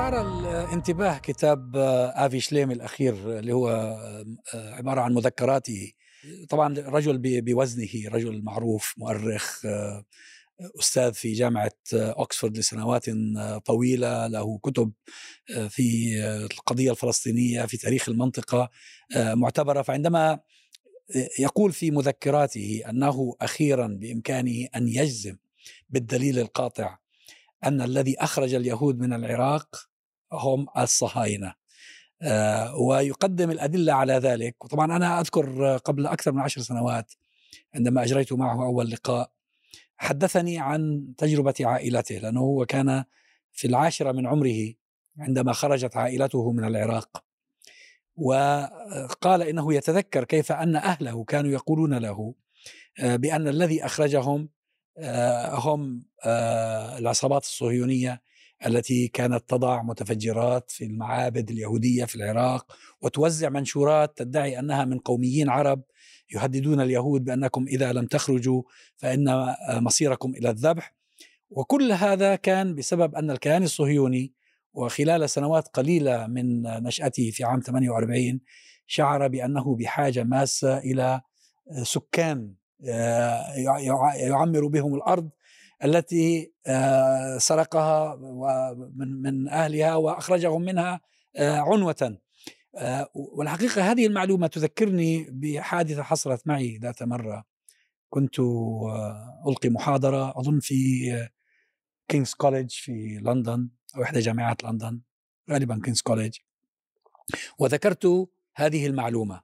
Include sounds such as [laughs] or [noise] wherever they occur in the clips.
أثار الانتباه كتاب آفي شليم الأخير اللي هو عبارة عن مذكراته. طبعا رجل بوزنه رجل معروف مؤرخ أستاذ في جامعة أكسفورد لسنوات طويلة له كتب في القضية الفلسطينية في تاريخ المنطقة معتبرة. فعندما يقول في مذكراته أنه أخيرا بإمكانه أن يجزم بالدليل القاطع أن الذي أخرج اليهود من العراق هم الصهاينة. ويقدم الأدلة على ذلك. وطبعا أنا أذكر قبل أكثر من عشر سنوات عندما أجريت معه أول لقاء حدثني عن تجربة عائلته لأنه هو كان في العاشرة من عمره عندما خرجت عائلته من العراق. وقال إنه يتذكر كيف أن أهله كانوا يقولون له بأن الذي أخرجهم هم العصابات الصهيونية التي كانت تضع متفجرات في المعابد اليهودية في العراق وتوزع منشورات تدعي أنها من قوميين عرب يهددون اليهود بأنكم إذا لم تخرجوا فإن مصيركم إلى الذبح. وكل هذا كان بسبب أن الكيان الصهيوني وخلال سنوات قليلة من نشأته في عام 48 شعر بأنه بحاجة ماسة إلى سكان يعمر بهم الأرض التي سرقها من من أهلها وأخرجهم منها عنوة. آه، والحقيقة هذه المعلومة تذكرني بحادثة حصلت معي ذات مرة. كنت آه، ألقي محاضرة أظن في King's College في لندن أو إحدى جامعات لندن غالبا King's College وذكرت هذه المعلومة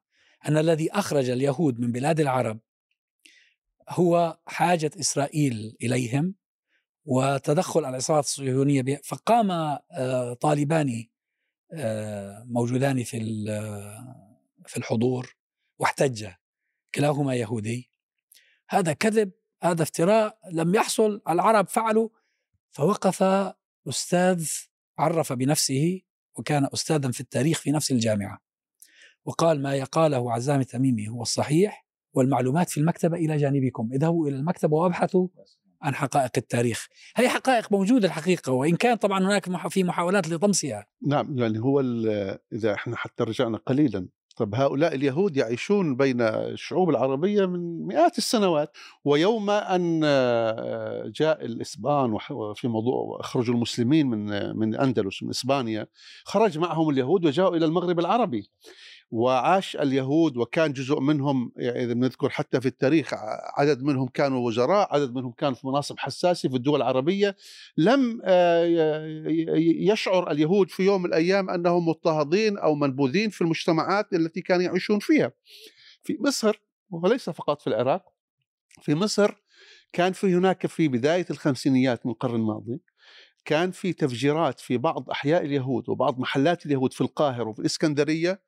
أن الذي أخرج اليهود من بلاد العرب هو حاجة إسرائيل إليهم وتدخل العصابات الصهيونية فقام آه، طالبان آه، موجودان في في الحضور واحتج كلاهما يهودي. هذا كذب هذا افتراء لم يحصل العرب فعلوا فوقف أستاذ عرف بنفسه وكان استاذا في التاريخ في نفس الجامعة. وقال ما يقاله عزام التميمي هو الصحيح والمعلومات في المكتبة إلى جانبكم. اذهبوا إلى المكتبة وابحثوا عن حقائق التاريخ. هي حقائق موجودة الحقيقة وإن كان طبعا هناك في محاولات لطمسها. نعم يعني هو إذا إحنا حتى رجعنا قليلا. طب هؤلاء اليهود يعيشون بين الشعوب العربية من مئات السنوات ويوم أن جاء الإسبان في موضوع أخرجوا المسلمين من من أندلس من إسبانيا خرج معهم اليهود وجاءوا إلى المغرب العربي. وعاش اليهود وكان جزء منهم يعني إذا بنذكر حتى في التاريخ عدد منهم كانوا وزراء، عدد منهم كانوا في مناصب حساسة في الدول العربية، لم يشعر اليهود في يوم من الأيام أنهم مضطهدين أو منبوذين في المجتمعات التي كانوا يعيشون فيها. في مصر وليس فقط في العراق في مصر كان في هناك في بداية الخمسينيات من القرن الماضي كان في تفجيرات في بعض أحياء اليهود وبعض محلات اليهود في القاهرة وفي الإسكندرية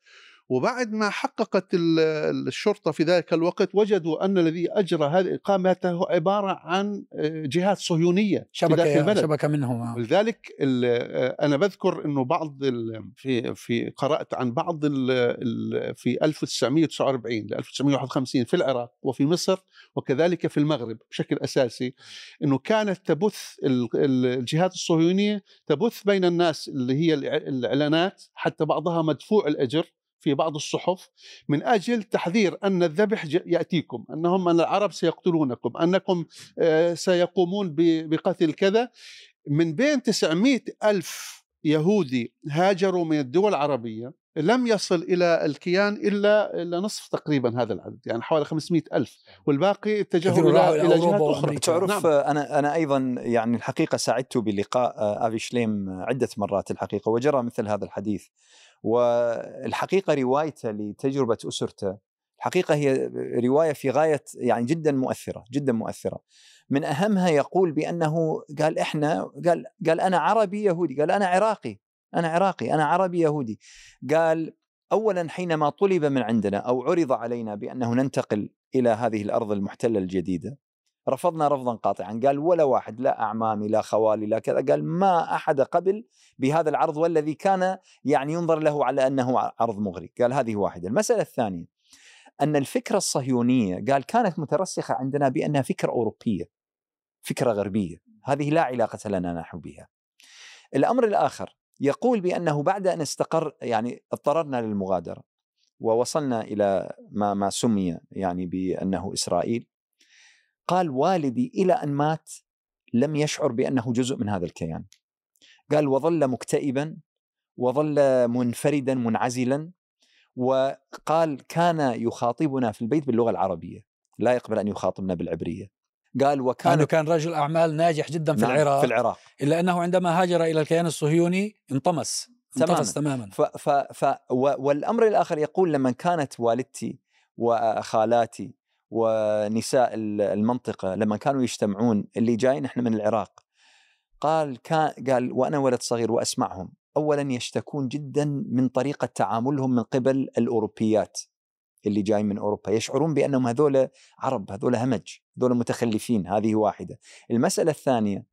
وبعد ما حققت الشرطة في ذلك الوقت وجدوا أن الذي أجرى هذه الإقامة هو عبارة عن آه، جهات صهيونية شبكة في البلد شبكة منهم آه. ولذلك آه، أنا بذكر أنه بعض في في قرأت عن بعض في 1949 ل 1951 في العراق وفي مصر وكذلك في المغرب بشكل أساسي أنه كانت تبث الجهات الصهيونية تبث بين الناس اللي هي الإعلانات حتى بعضها مدفوع الأجر في بعض الصحف من أجل تحذير أن الذبح يأتيكم أنهم أن العرب سيقتلونكم أنكم آه، سيقومون بقتل كذا. من بين 900 ألف يهودي هاجروا من الدول العربية لم يصل إلى الكيان إلا إلا نصف تقريبا هذا العدد يعني حوالي 500 ألف والباقي اتجهوا إلى, إلى جهات أخرى. تعرف نعم. أنا أنا أيضا يعني الحقيقة ساعدت بلقاء أبي شليم عدة مرات الحقيقة وجرى مثل هذا الحديث. والحقيقة روايته لتجربة أسرته الحقيقة هي رواية في غاية يعني جدا مؤثرة جدا مؤثرة. من أهمها يقول بأنه قال إحنا قال قال أنا عربي يهودي قال أنا عراقي أنا عراقي أنا عربي يهودي. قال اولا حينما طلب من عندنا أو عرض علينا بأنه ننتقل إلى هذه الأرض المحتلة الجديدة رفضنا رفضا قاطعا. قال ولا واحد لا أعمامي لا خوالي لا كذا. قال ما أحد قبل بهذا العرض والذي كان يعني ينظر له على أنه عرض مغري. قال هذه واحدة. المسألة الثانية أن الفكرة الصهيونية قال كانت مترسخة عندنا بأنها فكرة أوروبية فكرة غربية. هذه لا علاقة لنا نحن بها. الأمر الآخر يقول بأنه بعد أن استقر يعني اضطررنا للمغادرة ووصلنا إلى ما ما سمي يعني بأنه إسرائيل. قال والدي إلى أن مات لم يشعر بأنه جزء من هذا الكيان. قال وظل مكتئبا وظل منفردا منعزلا وقال كان يخاطبنا في البيت باللغة العربية لا يقبل أن يخاطبنا بالعبرية. قال وكان كان رجل أعمال ناجح جدا في نعم العراق في العراق. إلا أنه عندما هاجر إلى الكيان الصهيوني انطمس انطمس تماما. ف ف ف والأمر الآخر يقول لما كانت والدتي وخالاتي ونساء المنطقة لما كانوا يجتمعون اللي جايين إحنا من العراق قال كان قال وأنا ولد صغير وأسمعهم. اولا يشتكون جدا من طريقة تعاملهم من قبل الأوروبيات اللي جاي من أوروبا. يشعرون بأنهم هذول عرب هذول همج هذول متخلفين هذه واحدة. المسألة الثانية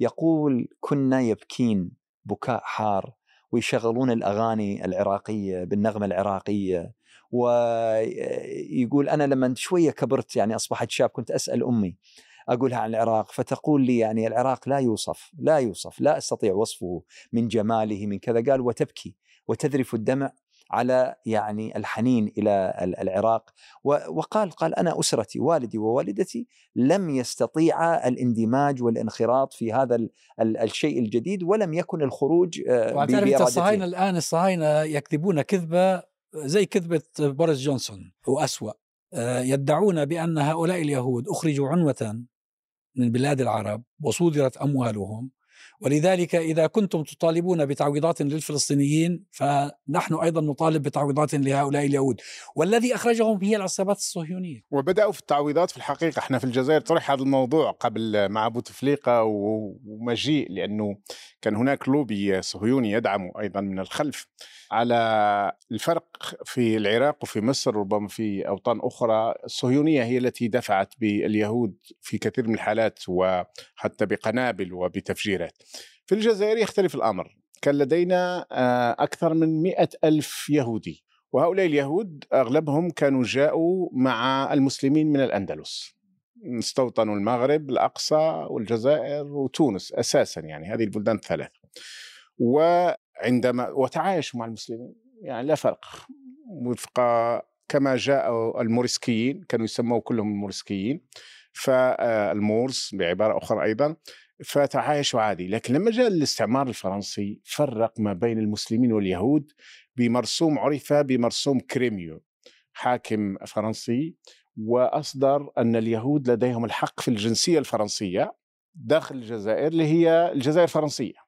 يقول كنا يبكين بكاء حار ويشغلون الأغاني العراقية بالنغمة العراقية. ويقول أنا لما شوية كبرت يعني أصبحت شاب كنت أسأل أمي أقولها عن العراق فتقول لي يعني العراق لا يوصف لا يوصف لا أستطيع وصفه من جماله من كذا. قال وتبكي وتذرف الدمع على يعني الحنين إلى العراق. وقال قال أنا أسرتي والدي ووالدتي لم يستطيعا الاندماج والانخراط في هذا الشيء الجديد ولم يكن الخروج آه، وتعرف الصهاينة الآن الصهاينة يكذبون كذبة زي كذبة بوريس جونسون واسوا آه، يدعون بأن هؤلاء اليهود أخرجوا عنوة من بلاد العرب وصودرت أموالهم ولذلك إذا كنتم تطالبون بتعويضات للفلسطينيين فنحن أيضا نطالب بتعويضات لهؤلاء اليهود. والذي أخرجهم هي العصابات الصهيونية. وبدأوا في التعويضات في الحقيقة. إحنا في الجزائر طرح هذا الموضوع قبل مع بوتفليقه ومجيء لأنه كان هناك لوبي صهيوني يدعم أيضا من الخلف على الفرق في العراق وفي مصر ربما في أوطان أخرى. الصهيونية هي التي دفعت باليهود في كثير من الحالات وحتى بقنابل وبتفجيرات. في الجزائر يختلف الأمر. كان لدينا آه، أكثر من مئة ألف يهودي وهؤلاء اليهود أغلبهم كانوا جاءوا مع المسلمين من الأندلس. استوطنوا المغرب الأقصى والجزائر وتونس أساسا يعني هذه البلدان الثلاث. وعندما وتعايشوا مع المسلمين يعني لا فرق. وفق كما جاء الموريسكيين كانوا يسموا كلهم الموريسكيين. فالمورس بعبارة أخرى أيضا. فتعايشوا عادي لكن لما جاء الاستعمار الفرنسي فرق ما بين المسلمين واليهود بمرسوم عرف بمرسوم كريميو حاكم فرنسي. وأصدر أن اليهود لديهم الحق في الجنسية الفرنسية داخل الجزائر اللي هي الجزائر الفرنسية.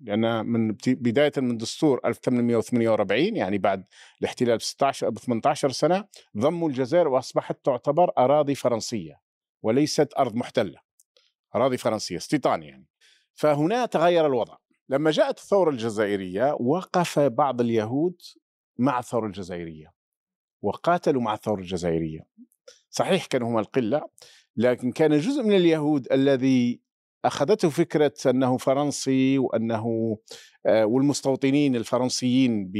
لأن من بداية من دستور 1848 يعني بعد الاحتلال ب 16 ب 18 سنة ضموا الجزائر وأصبحت تعتبر أراضي فرنسية وليست أرض محتلة. أراضي فرنسية استيطان يعني. فهنا تغير الوضع. لما جاءت الثورة الجزائرية وقف بعض اليهود مع الثورة الجزائرية وقاتلوا مع الثورة الجزائرية. صحيح كانوا هم القلة لكن كان جزء من اليهود الذي أخذته فكرة أنه فرنسي وأنه آه، والمستوطنين الفرنسيين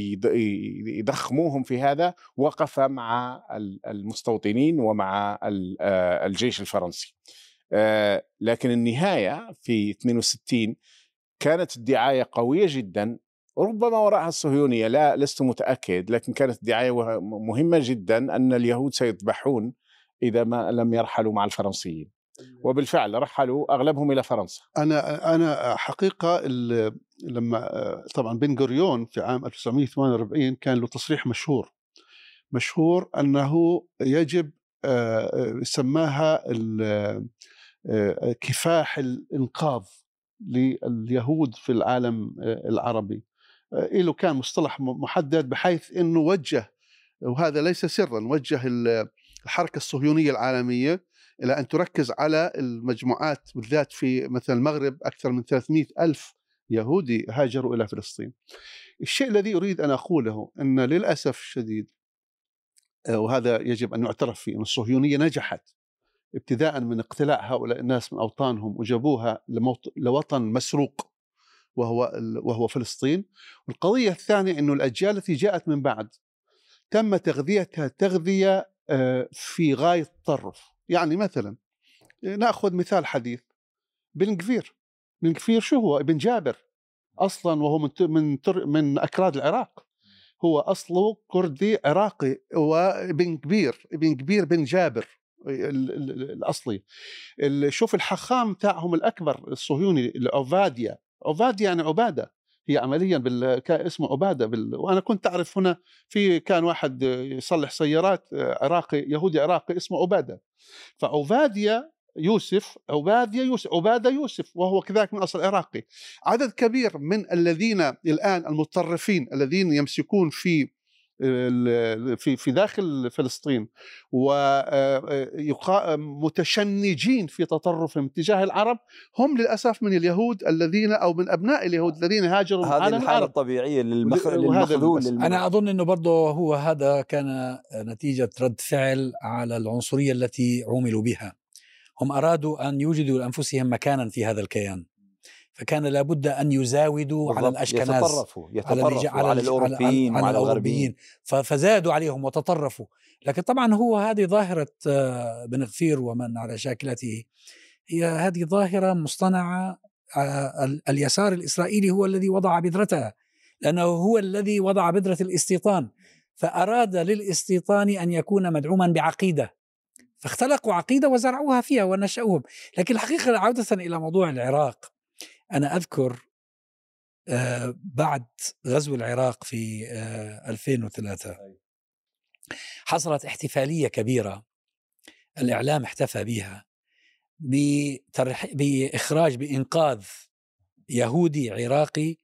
يضخموهم في هذا وقف مع المستوطنين ومع آه، الجيش الفرنسي. لكن النهاية في 62 كانت الدعاية قوية جدا ربما وراءها الصهيونيه لا لست متأكد لكن كانت دعايه مهمة جدا أن اليهود سيذبحون إذا ما لم يرحلوا مع الفرنسيين. وبالفعل رحلوا أغلبهم إلى فرنسا. أنا أنا حقيقة لما طبعا بن غوريون في عام 1948 كان له تصريح مشهور. مشهور أنه يجب آه، سماها آه، كفاح الإنقاذ لليهود في العالم آه، العربي له كان مصطلح محدد بحيث انه وجه وهذا ليس سرا وجه الحركة الصهيونية العالمية إلى أن تركز على المجموعات بالذات في مثلا المغرب أكثر من 300 ألف يهودي هاجروا إلى فلسطين. الشيء الذي أريد أن أقوله إن للأسف الشديد آه، وهذا يجب أن يعترف فيه إن الصهيونية نجحت ابتداء من اقتلاع هؤلاء الناس من أوطانهم وجابوها لوطن مسروق وهو وهو فلسطين. والقضية الثانية إنه الأجيال التي جاءت من بعد تم تغذيتها تغذية آه، في غاية التطرف. يعني مثلا نأخذ مثال حديث. بن كفير. بن كفير شو هو؟ ابن جابر. أصلا وهو من من من أكراد العراق. هو أصله كردي عراقي وابن كبير ابن كبير بن جابر. الأصلي. ال- شوف الحخام تاعهم الأكبر الصهيوني العباديه عباديه يعني عبادة. هي عمليا بال... اسمه عبادة بال... وأنا كنت أعرف هنا في كان واحد يصلح سيارات عراقي يهودي عراقي اسمه عبادة. فعبادية يوسف عبادية يوسف عبادة يوسف وهو كذلك من أصل عراقي. عدد كبير من الذين الآن المتطرفين الذين يمسكون في في في داخل فلسطين ومتشنجين في تطرفهم تجاه العرب هم للأسف من اليهود الذين أو من أبناء اليهود الذين هاجروا من عالم الحالة العرب الطبيعية للمخ... للم- أنا أظن أنه برضه هو هذا كان نتيجة رد فعل على العنصرية التي عوملوا بها. هم أرادوا أن يوجدوا لأنفسهم مكانا في هذا الكيان. فكان لابد أن يزاودوا على بالضبط. الأشكناز يتطرفوا على يتطرفوا على, الج- الأوروبيين على, وعلى الغربيين. فزادوا عليهم وتطرفوا. لكن طبعا هو هذه ظاهرة آه، بن غفير ومن على شاكلته. هي هذه ظاهرة مصطنعة آه، ال- اليسار الإسرائيلي هو الذي وضع بذرتها لأنه هو الذي وضع بذرة الاستيطان. فأراد للاستيطان أن يكون مدعوما بعقيدة. فاختلقوا عقيدة وزرعوها فيها ونشأوهم. لكن الحقيقة عودة إلى موضوع العراق. أنا أذكر آه، بعد غزو العراق في آه، 2003 حصلت احتفالية كبيرة الإعلام احتفى بها بترح... بإخراج بإنقاذ يهودي عراقي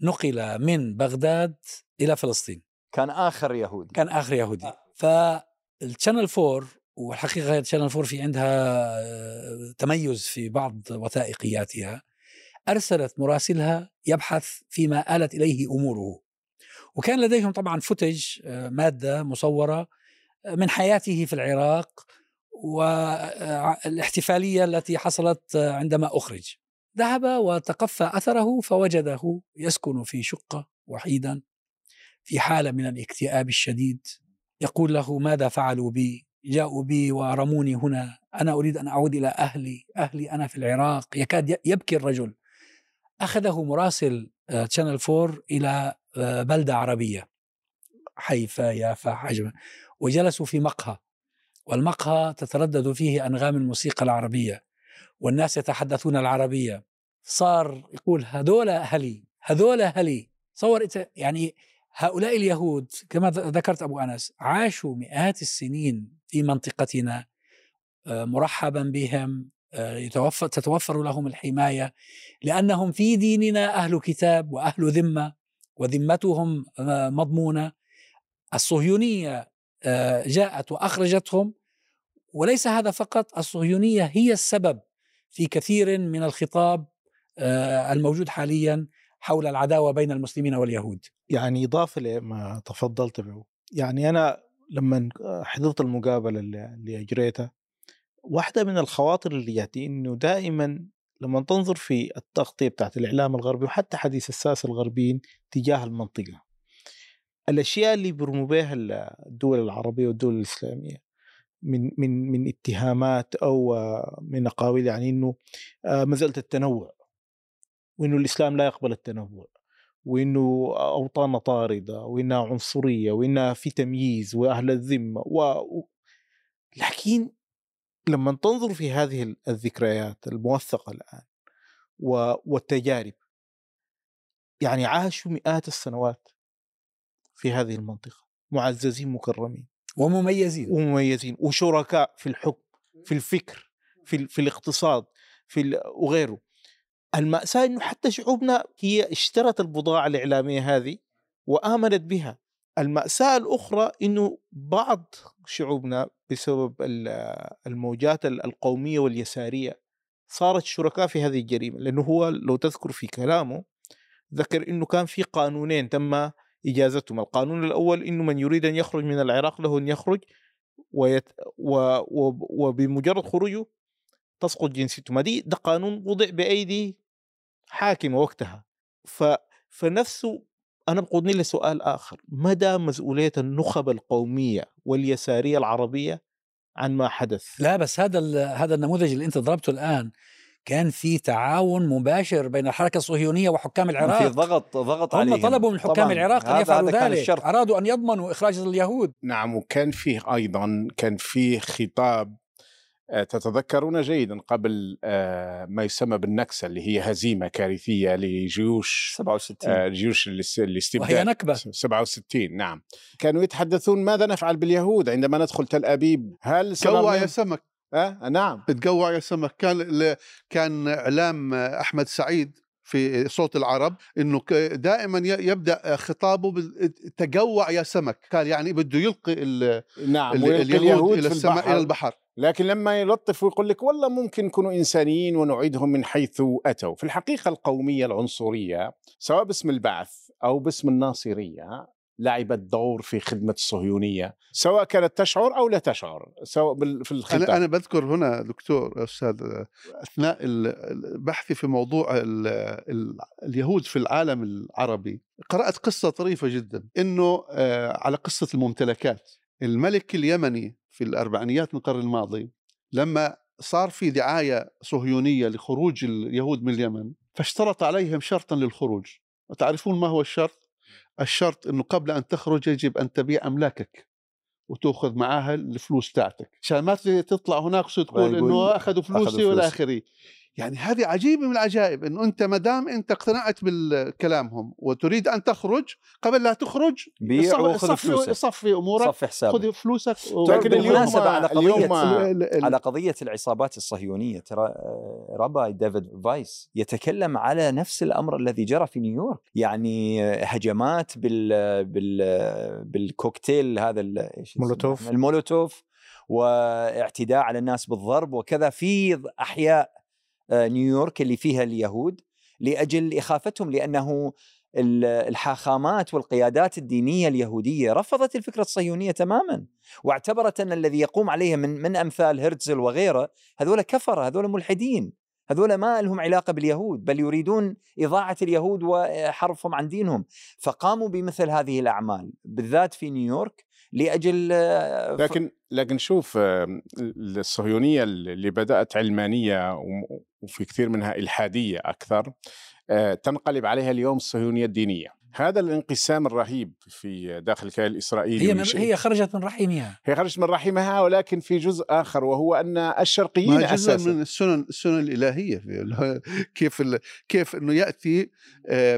نقل من بغداد إلى فلسطين. كان آخر يهودي. كان آخر يهودي. فال Channel 4 والحقيقة ال Channel 4 في عندها آه، تميز في بعض وثائقياتها. أرسلت مراسلها يبحث فيما آلت إليه أموره. وكان لديهم طبعا footage آه، مادة مصورة آه، من حياته في العراق والاحتفالية التي حصلت آه، عندما أخرج. ذهب وتقفى أثره فوجده يسكن في شقة وحيدا في حالة من الاكتئاب الشديد. يقول له ماذا فعلوا بي؟ جاءوا بي ورموني هنا. أنا أريد أن أعود إلى أهلي. أهلي أنا في العراق. يكاد يبكي الرجل. أخذه مراسل Channel 4 إلى آه، بلدة عربية حيفا يافا حجم وجلسوا في مقهى. والمقهى تتردد فيه أنغام الموسيقى العربية والناس يتحدثون العربية. صار يقول هذول أهلي هذول أهلي. صور يعني هؤلاء اليهود كما ذكرت أبو أنس عاشوا مئات السنين في منطقتنا آه، مرحبا بهم آه، يتوفر تتوفر لهم الحماية لأنهم في ديننا أهل كتاب وأهل ذمة وذمتهم آه، مضمونة. الصهيونية آه، جاءت وأخرجتهم وليس هذا فقط الصهيونية هي السبب في كثير من الخطاب آه، الموجود حاليا حول العداوة بين المسلمين واليهود. يعني إضافة لما تفضلت به يعني أنا لما حضرت المقابلة اللي أجريتها واحدة من الخواطر اللي جاتي إنه دائما لما تنظر في التغطية بتاعت الإعلام الغربي وحتى حديث الساسة الغربيين تجاه المنطقة الأشياء اللي بيرموا بها الدول العربية والدول الإسلامية من من من اتهامات أو آه، من أقاويل يعني إنه آه، مسألة التنوع وإنه الإسلام لا يقبل التنوع وإنه اوطاننا طاردة وإنها عنصرية وإنها في تمييز وأهل الذمة. و- لكن لما تنظر في هذه الذكريات الموثقة الآن و... والتجارب يعني عاشوا مئات السنوات في هذه المنطقة معززين مكرمين. ومميزين. ومميزين وشركاء في الحكم في الفكر في, في الاقتصاد في وغيره. المأساة إنه حتى شعوبنا هي اشترت البضاعة الإعلامية هذه وآمنت بها. المأساة الأخرى إنه بعض شعوبنا بسبب ال- الموجات ال- القومية واليسارية صارت شركاء في هذه الجريمة. لأنه هو لو تذكر في كلامه ذكر إنه كان في قانونين تم إجازتهم، القانون الأول إنه من يريد أن يخرج من العراق له أن يخرج ويت و و وبمجرد خروجه تسقط جنسيته، ما دي ده قانون وضع بأيدي حاكم وقتها. ف فنفسه أنا بقودني لسؤال آخر، مدى مسؤولية النخب القومية واليسارية العربية عن ما حدث؟ لا بس هذا ال- هذا النموذج اللي أنت ضربته الآن كان في تعاون مباشر بين الحركة الصهيونية وحكام في العراق ضغط ضغط هم عليهم طلبوا من حكام طبعاً. العراق أن هذا- يفعلوا ذلك الشرط أرادوا أن يضمنوا إخراج اليهود نعم وكان فيه أيضا كان فيه خطاب تتذكرون جيدا قبل آه، ما يسمى بالنكسة اللي هي هزيمة كارثية لجيوش 67 آه، جيوش الاس- الاستبداد وهي نكبة. 67 نعم. كانوا يتحدثون ماذا نفعل باليهود عندما ندخل تل أبيب؟ هل جوع يا سمك. آه نعم. بتجوع يا سمك. كان ال- كان إعلام أحمد سعيد في صوت العرب إنه ك- دائما يبدأ خطابه بالتجوع يا سمك. قال يعني بده يلقي ال- نعم ال- ويلقي اليهود إلى السماء. إلى البحر. لكن لما يلطف ويقول لك والله ممكن يكونوا إنسانيين ونعيدهم من حيث أتوا، في الحقيقة القومية العنصرية سواء باسم البعث أو باسم الناصرية لعبت دور في خدمة الصهيونية، سواء كانت تشعر أو لا تشعر، سواء في الخطاب. أنا أنا بذكر هنا دكتور أستاذ أثناء ال- ال- بحثي في موضوع ال ال اليهود في العالم العربي قرأت قصة طريفة جدا إنه آه، على قصة الممتلكات. الملك اليمني في الأربعينيات من القرن الماضي لما صار في دعاية صهيونية لخروج اليهود من اليمن فاشترط عليهم شرطا للخروج. وتعرفون ما هو الشرط؟ الشرط إنه قبل أن تخرج يجب أن تبيع أملاكك وتأخذ معاها الفلوس تاعتك. عشان ما تطلع هناك تقول يقول إنه أخذوا فلوسي أخذوا والى. اخره يعني هذه عجيبة من العجائب إنه أنت ما دام أنت اقتنعت بالكلامهم وتريد أن تخرج قبل لا تخرج بيع وخذ صفي فلوسك صفي أمورك صفي حسابك خذ فلوسك لكن اليوم على قضية- اليوم ال- ال- على قضية العصابات الصهيونية ترى آه، Rabbi ديفيد فايس يتكلم على نفس الأمر الذي جرى في نيويورك يعني آه، هجمات بال بال بالكوكتيل هذا ال- إيش اسمه؟ مولوتوف. المولوتوف واعتداء على الناس بالضرب وكذا في أحياء آه، نيويورك اللي فيها اليهود لأجل إخافتهم لأنه ال- الحاخامات والقيادات الدينية اليهودية رفضت الفكرة الصهيونية تماما واعتبرت أن الذي يقوم عليه من من أمثال هرتزل وغيره هذول كفرة هذول ملحدين هذول ما لهم علاقة باليهود بل يريدون إضاعة اليهود وحرفهم عن دينهم. فقاموا بمثل هذه الأعمال بالذات في نيويورك لأجل آه، لكن لكن شوف آه، الصهيونية اللي بدأت علمانية وفي كثير منها إلحادية أكثر آه، تنقلب عليها اليوم الصهيونية الدينية. هذا الانقسام الرهيب في داخل الكيان الإسرائيلي هي من هي خرجت من رحمها هي خرجت من رحمها ولكن في جزء آخر وهو أن الشرقيين ما جزء أساسا. من السنن السنن الإلهية كيف كيف إنه يأتي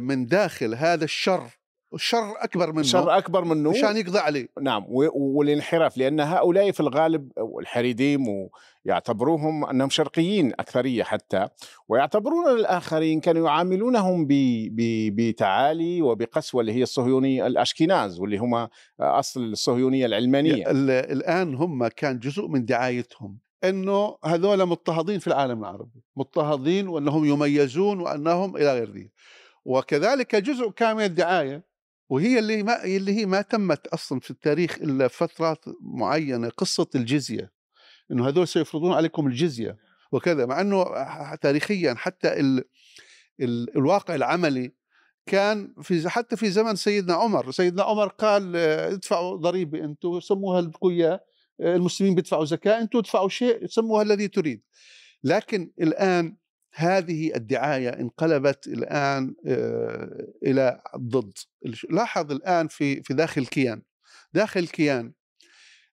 من داخل هذا الشر الشر أكبر منه شر أكبر منه. مشان يقضي عليه. نعم والانحراف لأن هؤلاء في الغالب الحريديم ويعتبروهم أنهم شرقيين أكثرية حتى ويعتبرون الآخرين كانوا يعاملونهم بتعالي وبقسوة اللي هي الصهيونيه الاشكناز واللي هم أصل الصهيونية العلمانية. ال- الآن هم كان جزء من دعايتهم إنه هذول مضطهدين في العالم العربي مضطهدين وأنهم يميزون وأنهم إلى غير ذلك وكذلك جزء كان من الدعاية وهي اللي ما اللي هي ما تمت أصلا في التاريخ إلا فترات معينة قصة الجزية. إنه هذول سيفرضون عليكم الجزية وكذا مع إنه تاريخيا حتى ال ال الواقع العملي كان في حتى في زمن سيدنا عمر. سيدنا عمر قال آه، ادفعوا ضريبة أنتم سموها إياه آه، المسلمين بيدفعوا زكاة أنتم ادفعوا شيء سموها الذي تريد. لكن الآن هذه الدعاية انقلبت الآن آه، إلى الضد الش- لاحظ الآن في في داخل الكيان داخل الكيان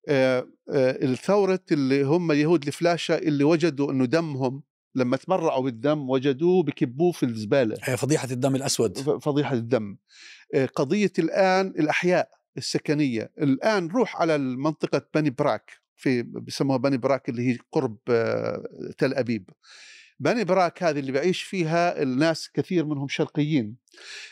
آه، آه، الثورة اللي هم اليهود الفلاشة اللي وجدوا إنه دمهم لما تبرعوا بالدم وجدوه بكبوه في الزبالة. هي فضيحة الدم الأسود. ف- فضيحة الدم. قضية الآن الأحياء السكنية. الآن روح على منطقة بني براك في بسموها بني براك اللي هي قرب تل أبيب. بني براك هذه اللي بعيش فيها الناس كثير منهم شرقيين.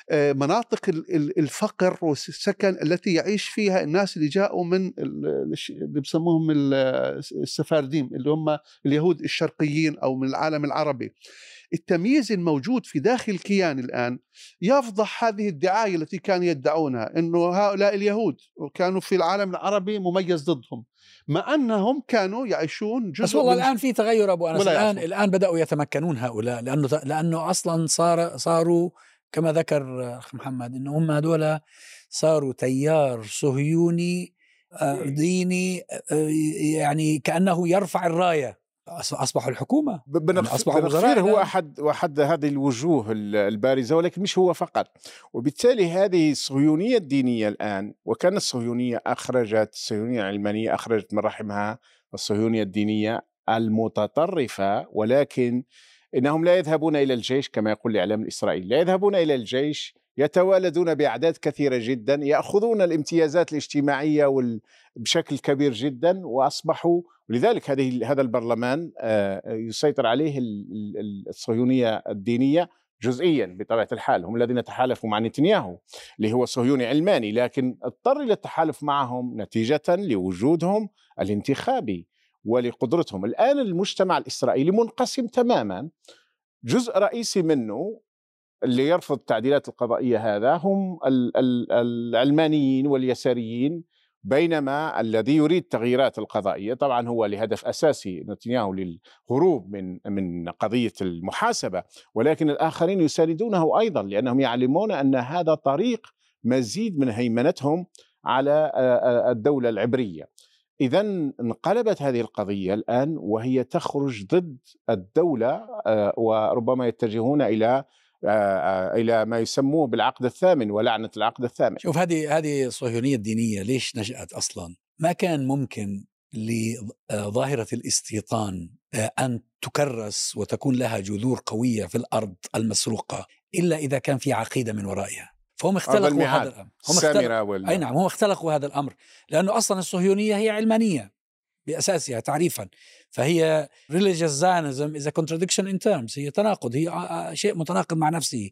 آه، مناطق ال- ال- الفقر والسكن التي يعيش فيها الناس اللي جاءوا من اللي بسموهم ال- السفارديم اللي هم اليهود الشرقيين أو من العالم العربي. التمييز الموجود في داخل الكيان الآن يفضح هذه الدعاية التي كانوا يدعونها أنه هؤلاء اليهود كانوا في العالم العربي مميز ضدهم مع أنهم كانوا يعيشون جزء بس والله من- الآن في تغير ولا الآن يعرفون. الآن بدأوا يتمكنون هؤلاء لأنه لأنه أصلا صار صاروا كما ذكر أخ محمد إنه هم هذول صاروا تيار صهيوني آه، ديني آه، يعني كأنه يرفع الراية أص- أصبحوا الحكومة. ب- بن يعني بن وزراء. هو. أحد وأحد هذه الوجوه ال- البارزة ولكن مش هو فقط. وبالتالي هذه الصهيونية الدينية الآن وكان الصهيونية أخرجت الصهيونية العلمانية أخرجت من رحمها الصهيونية الدينية المتطرفة ولكن إنهم لا يذهبون إلى الجيش كما يقول الإعلام الإسرائيلي. لا يذهبون إلى الجيش يتوالدون بأعداد كثيرة جدا يأخذون الامتيازات الاجتماعية وال... بشكل كبير جدا وأصبحوا ولذلك هذه هذا البرلمان آه، يسيطر عليه ال- ال- الصهيونية الدينية جزئيا بطبيعة الحال. هم الذين تحالفوا مع نتنياهو اللي هو صهيوني علماني لكن اضطر إلى التحالف معهم نتيجة لوجودهم الانتخابي ولقدرتهم. الآن المجتمع الإسرائيلي منقسم تماما. جزء رئيسي منه اللي يرفض التعديلات القضائية هذا هم ال- ال- العلمانيين واليساريين بينما الذي يريد تغييرات القضائية طبعا هو لهدف أساسي نتنياهو للهروب من من قضية المحاسبة ولكن الآخرين يساندونه أيضا لأنهم يعلمون أن هذا طريق مزيد من هيمنتهم على الدولة العبرية. اذا انقلبت هذه القضية الآن وهي تخرج ضد الدولة آه، وربما يتجهون آه، إلى ما يسموه بالعقد الثامن ولعنة العقد الثامن. شوف هذه هذه الصهيونيه الدينيه ليش نشأت أصلا؟ ما كان ممكن لظاهره الاستيطان آه، أن تكرس وتكون لها جذور قوية في الأرض المسروقة إلا إذا كان في عقيدة من ورائها. فهم اختلقوا الميعاد. هذا الأمر. هم اختلقوا. أي نعم هم اختلقوا هذا الأمر لأنه أصلا الصهيونية هي علمانية بأساسها تعريفا. فهي Zionism is a contradiction in terms هي تناقض هي شيء متناقض مع نفسه.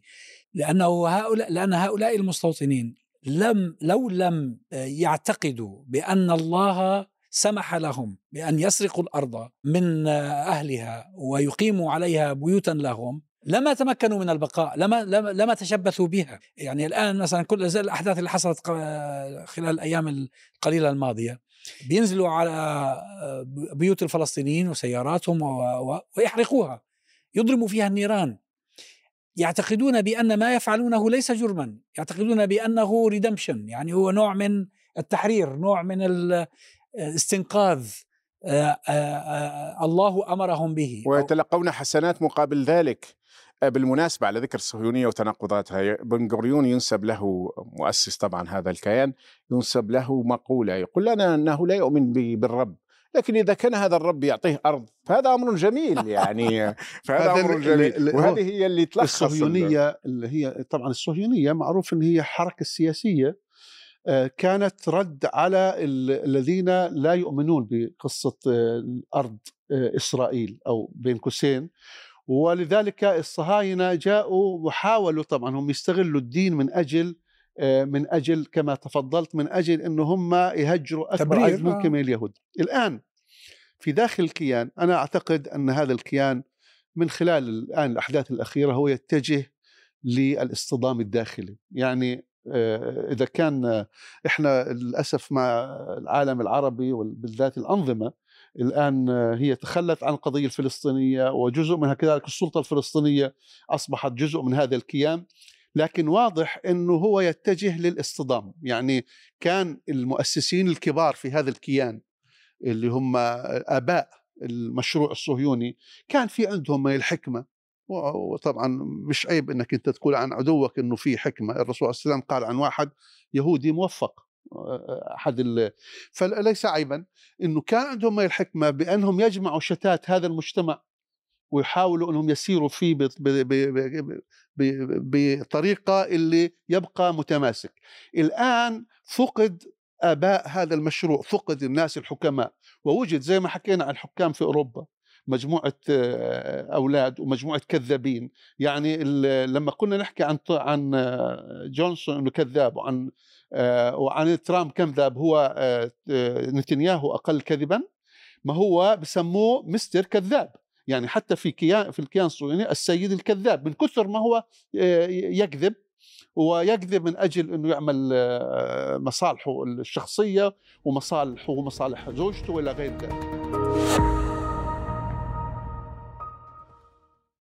لأنه هؤلاء لأن هؤلاء المستوطنين لم لو لم يعتقدوا بأن الله سمح لهم بأن يسرقوا الأرض من أهلها ويقيموا عليها بيوتا لهم لما تمكنوا من البقاء لما لما, لما تشبثوا بها. يعني الآن مثلا كل الأحداث اللي حصلت خلال الأيام القليلة الماضية. بينزلوا على آه، بيوت الفلسطينيين وسياراتهم ويحرقوها يضرموا فيها النيران. يعتقدون بأن ما يفعلونه ليس جرما يعتقدون بأنه ريدمشن يعني هو نوع من التحرير نوع من الاستنقاذ آه، آه، الله أمرهم به. ويتلقون حسنات مقابل ذلك. بالمناسبة على ذكر الصهيونية وتناقضاتها بن غوريون ينسب له مؤسس طبعا هذا الكيان ينسب له مقولة يقول لنا أنه لا يؤمن بالرب لكن إذا كان هذا الرب يعطيه أرض فهذا أمر جميل يعني [laughs] فهذا ال- جميل. وهذه هي اللي تلخص ال- الصهيونية اللي هي طبعا الصهيونية معروف إن هي حركة سياسية آه، كانت رد على ال- الذين لا يؤمنون بقصة آه، الأرض آه، إسرائيل أو بين قوسين. ولذلك الصهاينة جاءوا وحاولوا طبعا هم يستغلوا الدين من أجل آه، من أجل كما تفضلت من أجل إنه هم يهجروا أكبر عدد ممكن آه. من اليهود الآن في داخل الكيان أنا أعتقد أن هذا الكيان من خلال الآن الأحداث الأخيرة هو يتجه للاصطدام الداخلي يعني آه، إذا كان آه، إحنا للأسف مع العالم العربي وبالذات الأنظمة الآن آه، هي تخلت عن القضية الفلسطينية وجزء منها كذلك السلطة الفلسطينية أصبحت جزء من هذا الكيان. لكن واضح إنه هو يتجه للاصطدام. يعني كان المؤسسين الكبار في هذا الكيان اللي هم آباء المشروع الصهيوني كان في عندهم و- وطبعا مش عيب إنك أنت تقول عن عدوك إنه في حكمة. الرسول صلى الله عليه وسلم قال عن واحد يهودي موفق. أحد ال... فليس عيبا إنه كان عندهم الحكمه بأنهم يجمعوا شتات هذا المجتمع ويحاولوا إنهم يسيروا فيه ب... ب... ب... بطريقة اللي يبقى متماسك. الآن فقد آباء هذا المشروع، فقد الناس الحكماء ووجد زي ما حكينا عن الحكام في أوروبا مجموعة آه، أولاد ومجموعة كذابين يعني لما كنا نحكي عن عن آه، جونسون إنه كذاب وعن وعن ترامب كذاب هو آه، آه، نتنياهو أقل كذبا ما هو بسموه مستر كذاب. يعني حتى في كيان في الكيان الصهيوني السيد الكذاب من كثر ما هو آه، يكذب ويكذب من أجل إنه يعمل آه، مصالحه الشخصية ومصالحه ومصالح زوجته وإلى غير ذلك.